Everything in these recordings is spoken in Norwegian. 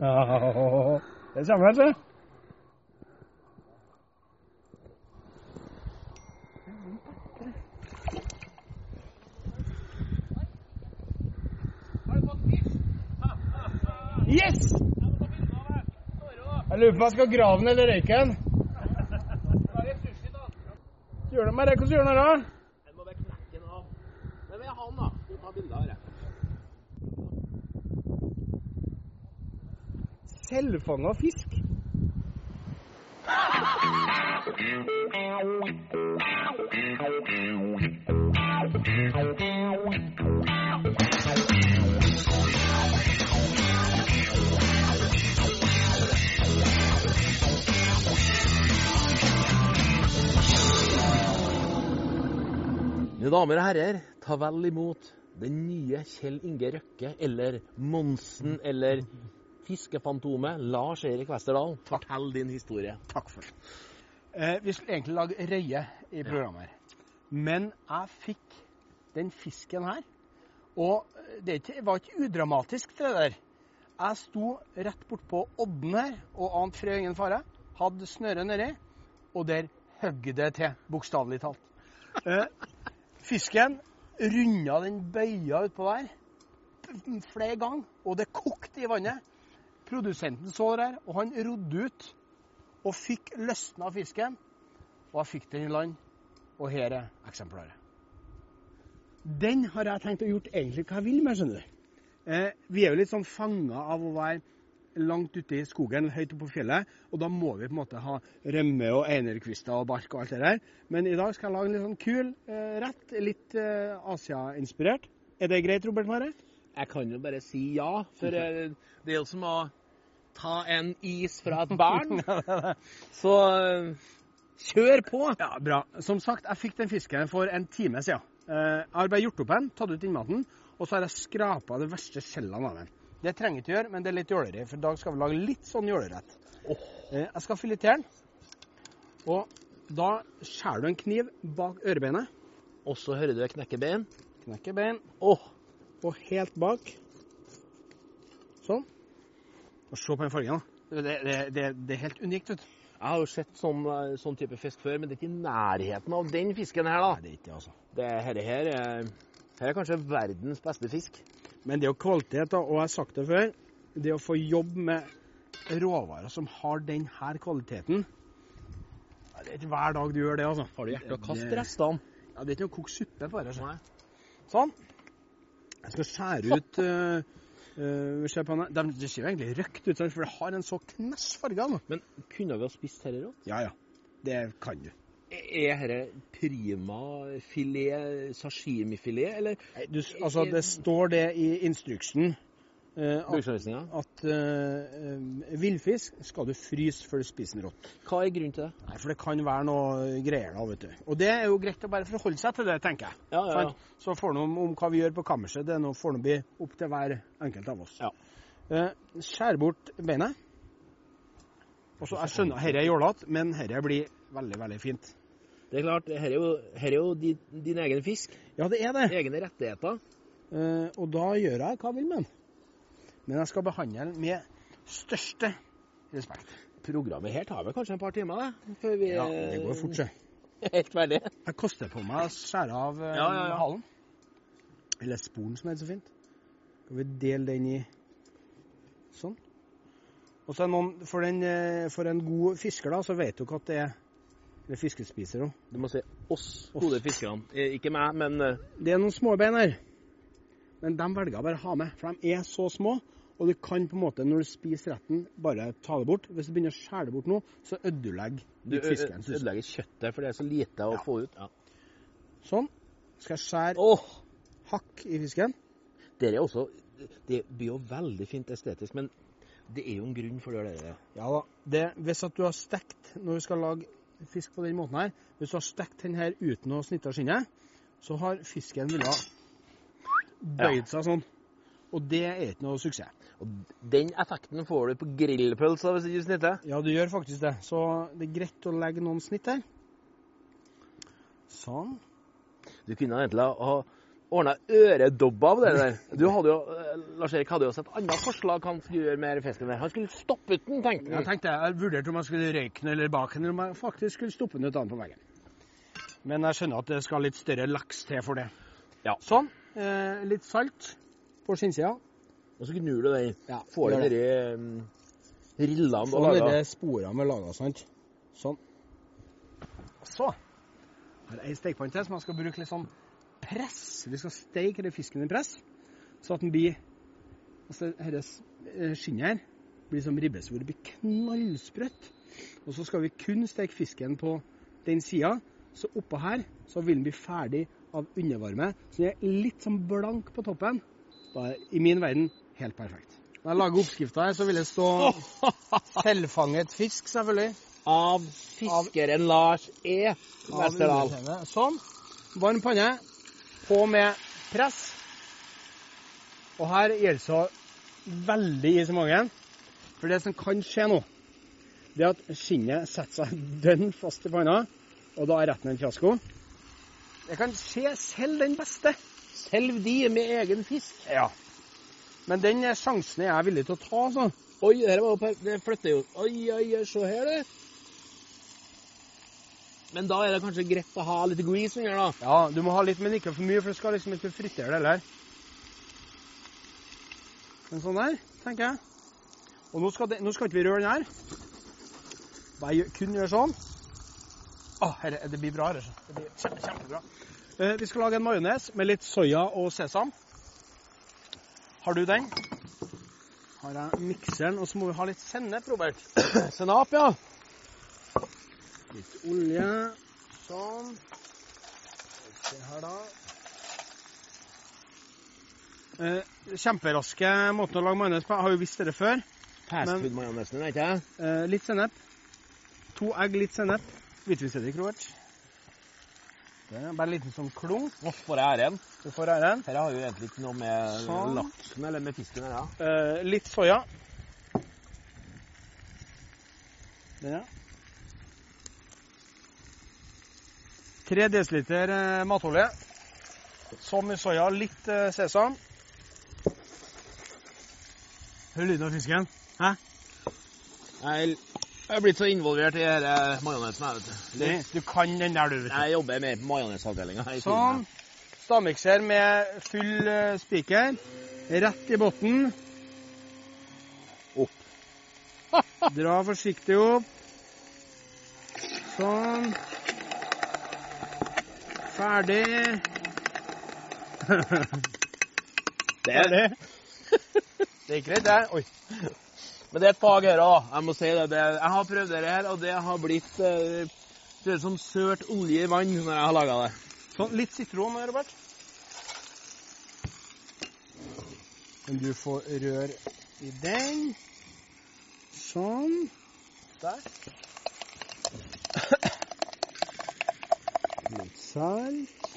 Ja, det kommer vel, se. Yes! Jeg lurer på om jeg skal grave den eller røyke den. Gjør det med det? Hvordan gjør den det? da? Jeg må bare knekke den av. Men vi jeg han den, da? Du tar bilde av det. Selvfanga fisk. Mine damer og herrer, ta vel imot den nye Kjell Inge Røkke, eller Monsen, eller Fiskefantomet, Lars Erik Westerdal. Fortell din historie. Takk for det. Eh, vi skulle egentlig lage røye i programmet her. Men jeg fikk den fisken her. Og det var ikke udramatisk, det der. Jeg sto rett bortpå odden her og ante fred og ingen fare. Hadde snøret nedi, og der høgg det til, bokstavelig talt. Eh, fisken runda den bøya utpå der flere ganger, og det kokte i vannet. Produsenten så det her, og han rodde ut og fikk løsna fisken. Og jeg fikk den i land, og her er eksemplaret. Den har jeg tenkt å gjort egentlig hva jeg vil med, skjønner du. Eh, vi er jo litt sånn fanga av å være langt ute i skogen, høyt oppe på fjellet, og da må vi på en måte ha rømme og einerkvister og bark og alt det der. Men i dag skal jeg lage en litt sånn kul eh, rett, litt eh, Asia-inspirert. Er det greit, Robert Mare? Jeg kan jo bare si ja, for eh, det er jo som å ta en is fra et barn. Så eh, kjør på! Ja, bra. Som sagt, jeg fikk den fisken for en time siden. Eh, Jeg har bare gjort opp den, tatt ut innmaten, og så har jeg skrapa de verste skjellene av den. Det trenger jeg ikke gjøre, men det er litt jåleri, for i dag skal vi lage litt sånn jålerett. Oh. Jeg skal filetere den, og da skjærer du en kniv bak ørebeinet, Og så hører du knekke bein. knekker bein, Oh. og helt bak. Sånn. Og se på den fargen, da. Det, det, det, det er helt unikt, vet du. jeg har jo sett sånn, eh, sånn type fisk før, men det er ikke i nærheten av den fisken her, da. Nei, det er ikke det, altså. Det her, her, er, her er kanskje verdens beste fisk. Men det er jo kvalitet, da, og jeg har sagt det før. Det å få jobbe med råvarer som har denne kvaliteten Det er ikke hver dag du gjør det, altså. Har du hjerte å kaste restene? Ja, Det er ikke å koke suppe bare. Sånn. Sånn. Jeg skal skjære ut uh, Se på den. De, det ser jo egentlig røkt ut, for det har en så knæsj farge. Men kunne vi ha spist dette rått? Ja, ja. Det kan du. Er dette prima filet, sashimi-filet, eller Nei, du, altså, det står det i instruksen eh, at, bruksanvisninga? at eh, eh, villfisk skal du fryse før du spiser den rått. Hva er grunnen til det? Nei, For det kan være noe greier da, vet du. Og det er jo greit å bare forholde seg til det, tenker jeg. Ja, ja, ja. Så får noe om, om hva vi gjør på kammerset, det er noe får bli opp til hver enkelt av oss. Ja. Eh, skjær bort beinet. Og så, Jeg skjønner dette er jålete, men dette blir veldig, veldig fint. Det er klart, her er jo, her er jo din, din egen fisk. Ja, det er det. Egne rettigheter. Eh, og da gjør jeg hva jeg vil med den. Men jeg skal behandle den med største respekt. Programmet her tar vel kanskje en par timer, Da, Før vi Ja, det går fort, se. er helt ferdig. Jeg koster på meg å skjære av eh, Ja, ja, ja. halen. Eller sporen, som heter så fint. Skal vi dele den i sånn. Og så er noen, for, den, eh, for en god fisker, da, så vet du at det er Eller fiskespiser òg. Du må si oss gode fiskerne. Eh, Ikke meg, men eh, Det er noen småbein her. Men de velger jeg bare å ha med, for de er så små. Og du kan på en måte, når du spiser retten, bare ta det bort. Hvis du begynner å skjære det bort nå, så ødelegger du fisken. Du ødelegger kjøttet, for det er så lite å Ja. få ut. Ja. Sånn. Skal jeg skjære oh. hakk i fisken? det er også Det blir jo veldig fint estetisk, men det er jo en grunn for det. der. Ja da. Det, hvis at du har stekt når du skal lage fisk på den måten her, hvis du har stekt den her uten å snitte av skinnet, så har fisken villet bøyd seg sånn. Og det er ikke noe suksess. Og den effekten får du på grillpølser hvis ikke du snitter. Ja, du gjør faktisk det. Så det er greit å legge noen snitt her. Sånn. Du kunne egentlig ha ordna øredobber av det der. Du hadde jo, eh, Lars Erik hadde jo også et annet forslag han skulle gjøre med fisken der. Han skulle stoppe den, tenkte Jeg han. tenkte jeg vurderte om jeg skulle røyke den eller bake den, eller om jeg faktisk skulle stoppe den ut på veggen. Men jeg skjønner at det skal litt større laks til for det. Ja. Sånn. Eh, litt salt på skinnsida. Og så gnur du den. Ja, Får det. derre um, rillene du har laga. det sporene vi laga, sant? Sånn. Så har jeg ei stekepanne til som jeg skal bruke litt sånn press. Vi skal steke denne fisken i press, så at den blir Altså, dette skinnet her blir som ribbesvor. Det blir knallsprøtt. Og så skal vi kun steke fisken på den sida. Så oppå her så vil den bli ferdig av undervarme. Så den er litt sånn blank på toppen. Da er i min verden helt perfekt. Når jeg lager oppskrifta her, så vil det stå selvfanget fisk, selvfølgelig. Av fiskeren Lars E. Westerdal. Sånn. Varm panne. På med press. Og her gjelder det så veldig is i magen. For det som kan skje nå, det er at skinnet setter seg dønn fast i panna, og da er retten en fiasko. Det kan skje selv den beste. Selv de med egen fisk. Ja. Men den sjansen er jeg villig til å ta, altså. Oi, det var. Det flytter jo Oi, oi, se her, det. Men da er det kanskje greit å ha litt grease under, da. Ja, du må ha litt, men ikke for mye, for du skal liksom ikke fritere det heller. Men sånn der, tenker jeg. Og nå skal, det, nå skal ikke vi røre den her. Bare kun gjøre sånn. Å, herre, det blir bra, her. Det blir kjempebra. Eh, vi skal lage en majones med litt soya og sesam. Har du den? Har jeg mikseren, og så må vi ha litt sennep, Robert. Senap, ja. Litt olje. Sånn. Se her, da. Eh, kjemperaske måten å lage majones på. Jeg har jo visst dette før. Fastfood-majonesen, ikke jeg. Eh, litt sennep. To egg, litt sennep. Hvitvinseddik, Robert. Det er bare en liten sånn klunk. Nå får jeg æren. Du får æren. Dette har jo egentlig ikke noe med Sånn. laksen eller med fisken å gjøre. Eh, litt soya. Den, ja. 3 dl eh, matolje. Så mye soya, litt eh, sesam. Hør lyden av fisken. Hæ? Jeg er blitt så involvert i denne majonesen. jeg, vet du. Det, du kan den der, du. vet du. Jeg jobber mer på majonesavdelinga. Sånn. Stavmikser med full eh, spiker. Rett i bunnen. Opp. Dra forsiktig opp. Sånn. Ferdig. Det er, det. Det ikke greit, det. Oi. Men det er et fag her òg. Jeg må si det. det. Jeg har prøvd det her, og det har blitt eh, Ser ut som sørt olje i vann når jeg har laga det. Sånn, litt sitron, Robert. Men du får røre i den. Sånn. Der. Litt salt.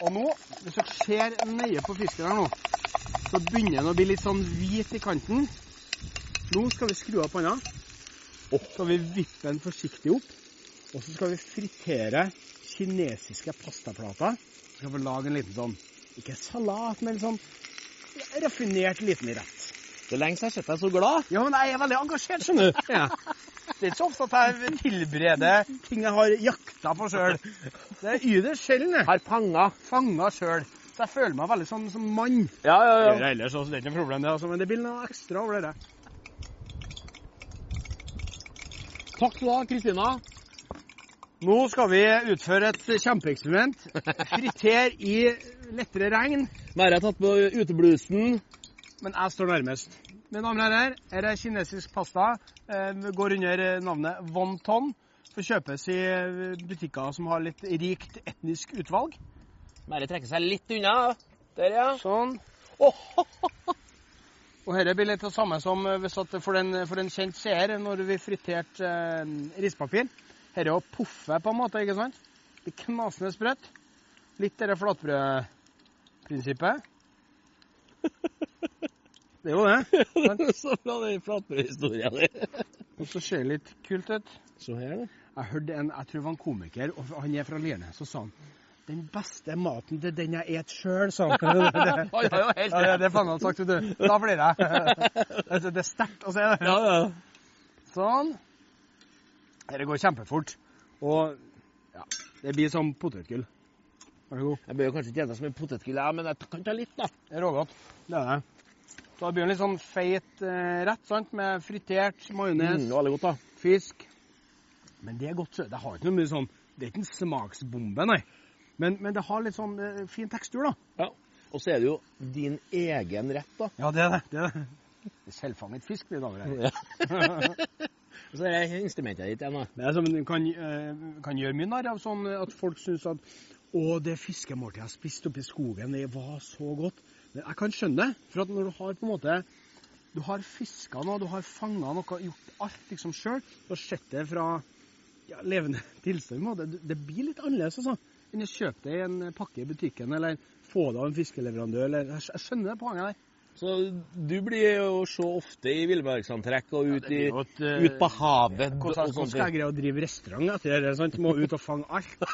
Og nå, hvis dere ser nøye på fisken her nå, så begynner den å bli litt sånn hvit i kanten. Nå skal vi skru av panna. Så skal vi vippe den forsiktig opp. Og så skal vi fritere kinesiske pastaplater. Så skal vi lage en liten sånn, ikke salat, men sånn raffinert liten rett. Det er lenge siden jeg har sett deg så glad. Ja, men jeg er veldig engasjert, skjønner du. Ja. Det er ikke så ofte at jeg tilbereder ting jeg har jakta på sjøl. Det er ytterst sjelden Har panga. fanga sjøl. Så jeg føler meg veldig sånn som mann. Ja, ja, ja. Det er ellers også, det er ikke noe problem, det, altså, men det blir noe ekstra over det. Takk skal du ha, Kristina. Nå skal vi utføre et kjempeeksperiment. Friter i lettere regn. Mære har tatt på uteblusen. Men jeg står nærmest. Mine damer og herrer, her er kinesisk pasta. Eh, går under navnet wonton. Får kjøpes i eh, butikker som har litt rikt etnisk utvalg. Mære trekker seg litt unna. Der, ja. Sånn. Og dette blir litt det samme som eh, for, en, for en kjent seer når vi friterte eh, rispapir. Dette å poffe på en måte, ikke sant? Det blir knasende sprøtt. Litt det flatbrødprinsippet. Det er jo det. sant? så bra den flatbrødhistoria di. Og så ser det litt kult ut. Så her, da. Jeg hørte en, jeg tror det var en komiker, og han er fra Lierne, så sa han Den beste maten til den jeg et sjøl, sa han. Det, det, Ja, ja, ja, ja, det, det faen han sagt, vet du. Da blir det. Det, det er sterkt å se det. Ja, ja. Sånn. Dette går kjempefort. Og ja, det blir som potetgull. Vær så god. Jeg bør kanskje ikke gjøre så mye potetgull, ja, men jeg kan ta litt, da. Det er rågodt. Det er det. Så det blir en litt sånn feit eh, rett, sant? Med fritert majones, Mm, fisk. Men det er godt. Det har ikke noe mye sånn Det er ikke en smaksbombe, nei. Men, men det har litt sånn eh, fin tekstur, da. Ja. Og så er det jo din egen rett, da. Ja, det er det. det, er det. selvfanget fisk blir over her. Så er det instrumentet ditt da. Det er som du kan, eh, kan gjøre mye narr av sånn at folk syns at å, det fiskemåltidet jeg spiste oppe i skogen, det var så godt. Men jeg kan skjønne det. For at når du har på en måte Du har fiska noe, du har fanga noe, gjort alt liksom sjøl. Du har sett det fra ja, levende tilstand. Det, det blir litt annerledes altså, enn å kjøpe det i en pakke i butikken, eller få det av en fiskeleverandør. Eller, jeg, skjønner det poenget der. Så du blir jo så ofte i villmarksantrekk og ut, i, et, ut på havet. Hvordan sånt. skal jeg greie å drive restaurant etter det? sant? Må ut og fange alt.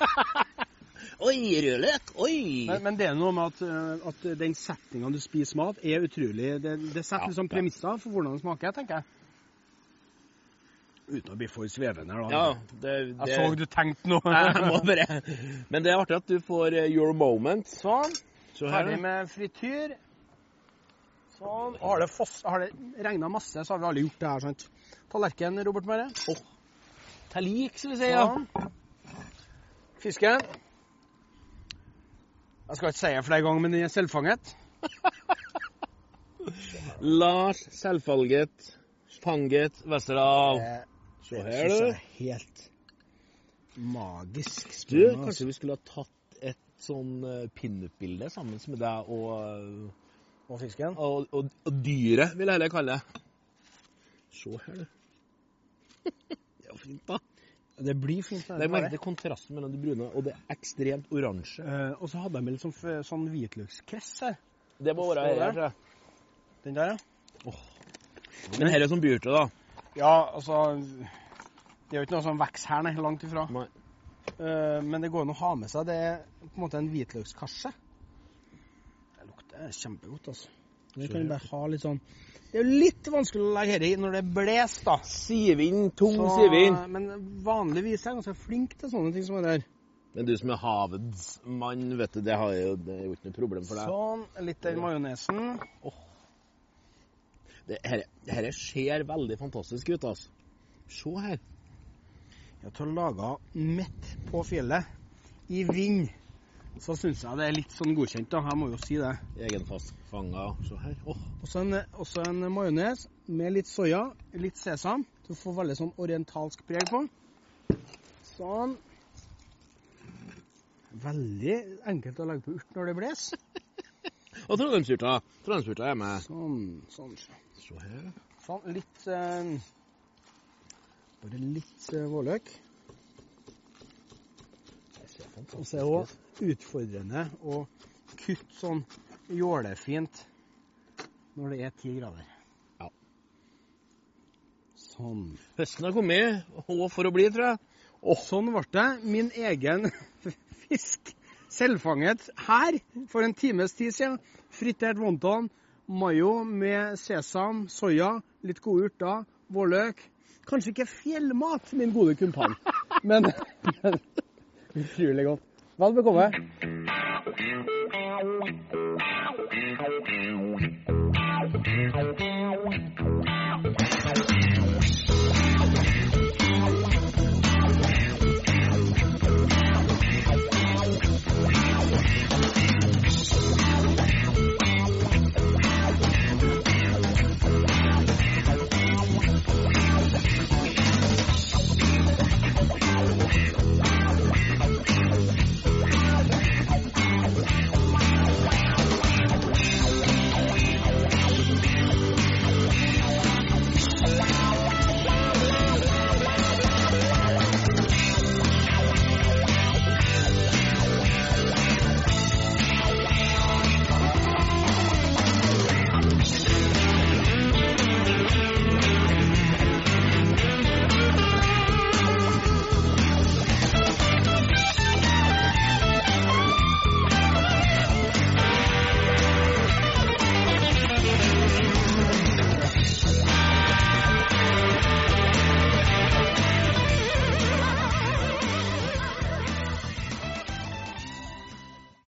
Oi, rødløk! Oi! Men, men det er noe med at, eh, at den settinga du spiser mat, er utrolig Det, det setter Ja, liksom premisser for hvordan det smaker, tenker jeg. Uten å bli for svevende her, da. Ja, det, det Jeg så du tenkte noe. Jeg må bare Men det er artig at du får eh, your moment. Sånn. Så Ferdig med frityr. Sånn. Har det, foss, har det regna masse, så har vi alle gjort det her, sant. Tallerken, Robert Mære. Talik, skal vi si. ja. Sånn. Fisken. Jeg skal ikke si det flere ganger, men den er selvfanget. Lars Selvfanget. Fanget, Westerdal. Se Det her, jeg du. er helt magisk. Du, altså. kanskje vi skulle ha tatt et sånn eh, pinup-bilde sammen med deg og, eh, Og fisken. og, og, og dyret, vil jeg heller kalle det. Se her, du. Det er jo fint, da. Det blir fint. Det er merkelig kontrasten mellom det brune og det ekstremt oransje. Eh, og så hadde de liksom litt sånn hvitløkskress her. Det må være her, tror jeg. Den der, ja. Men her er som byrte, da. Ja, altså Det er jo ikke noe som vokser her, nei. Langt ifra. Nei. Uh, men det går an å ha med seg. Det er på en måte en hvitløkskarse. Det lukter kjempegodt, altså. Det kan du bare ha litt sånn Det er jo litt vanskelig å legge dette i når det blåser, da. Sivind, tung Så- sivind. Men vanligvis er jeg ganske flink til sånne ting som det der. Men du som er havets mann, vet du, det, har jo, det er jo ikke noe problem for deg. Sånn. Litt av majonesen. Det, her ser veldig fantastisk ut, altså. Se her. Ja, til å lage midt på fjellet, i vind, så syns jeg det er litt sånn godkjent, da. Jeg må jo si det. Egenfanga. Se her. Åh, Også en, også en majones med litt soya, litt sesam. Du får veldig sånn orientalsk preg på. Sånn. Veldig enkelt å legge på urt når det blåser. Og trondheimsurta. Trondheimsurta er med. Sånn, sånn. Se her. sånn. Litt eh, Bare litt eh, vårløk. Og så er det òg utfordrende å kutte sånn jålefint når det er ti grader. Ja. Sånn. Høsten har kommet, og for å bli, tror jeg. Og sånn ble det. Min egen fisk. Selvfanget her for en times tid siden. Fritert wonton, mayo med sesam, soya, litt gode urter, vårløk. Kanskje ikke fjellmat, min gode kumpan, men, men utrolig godt. Vel bekomme.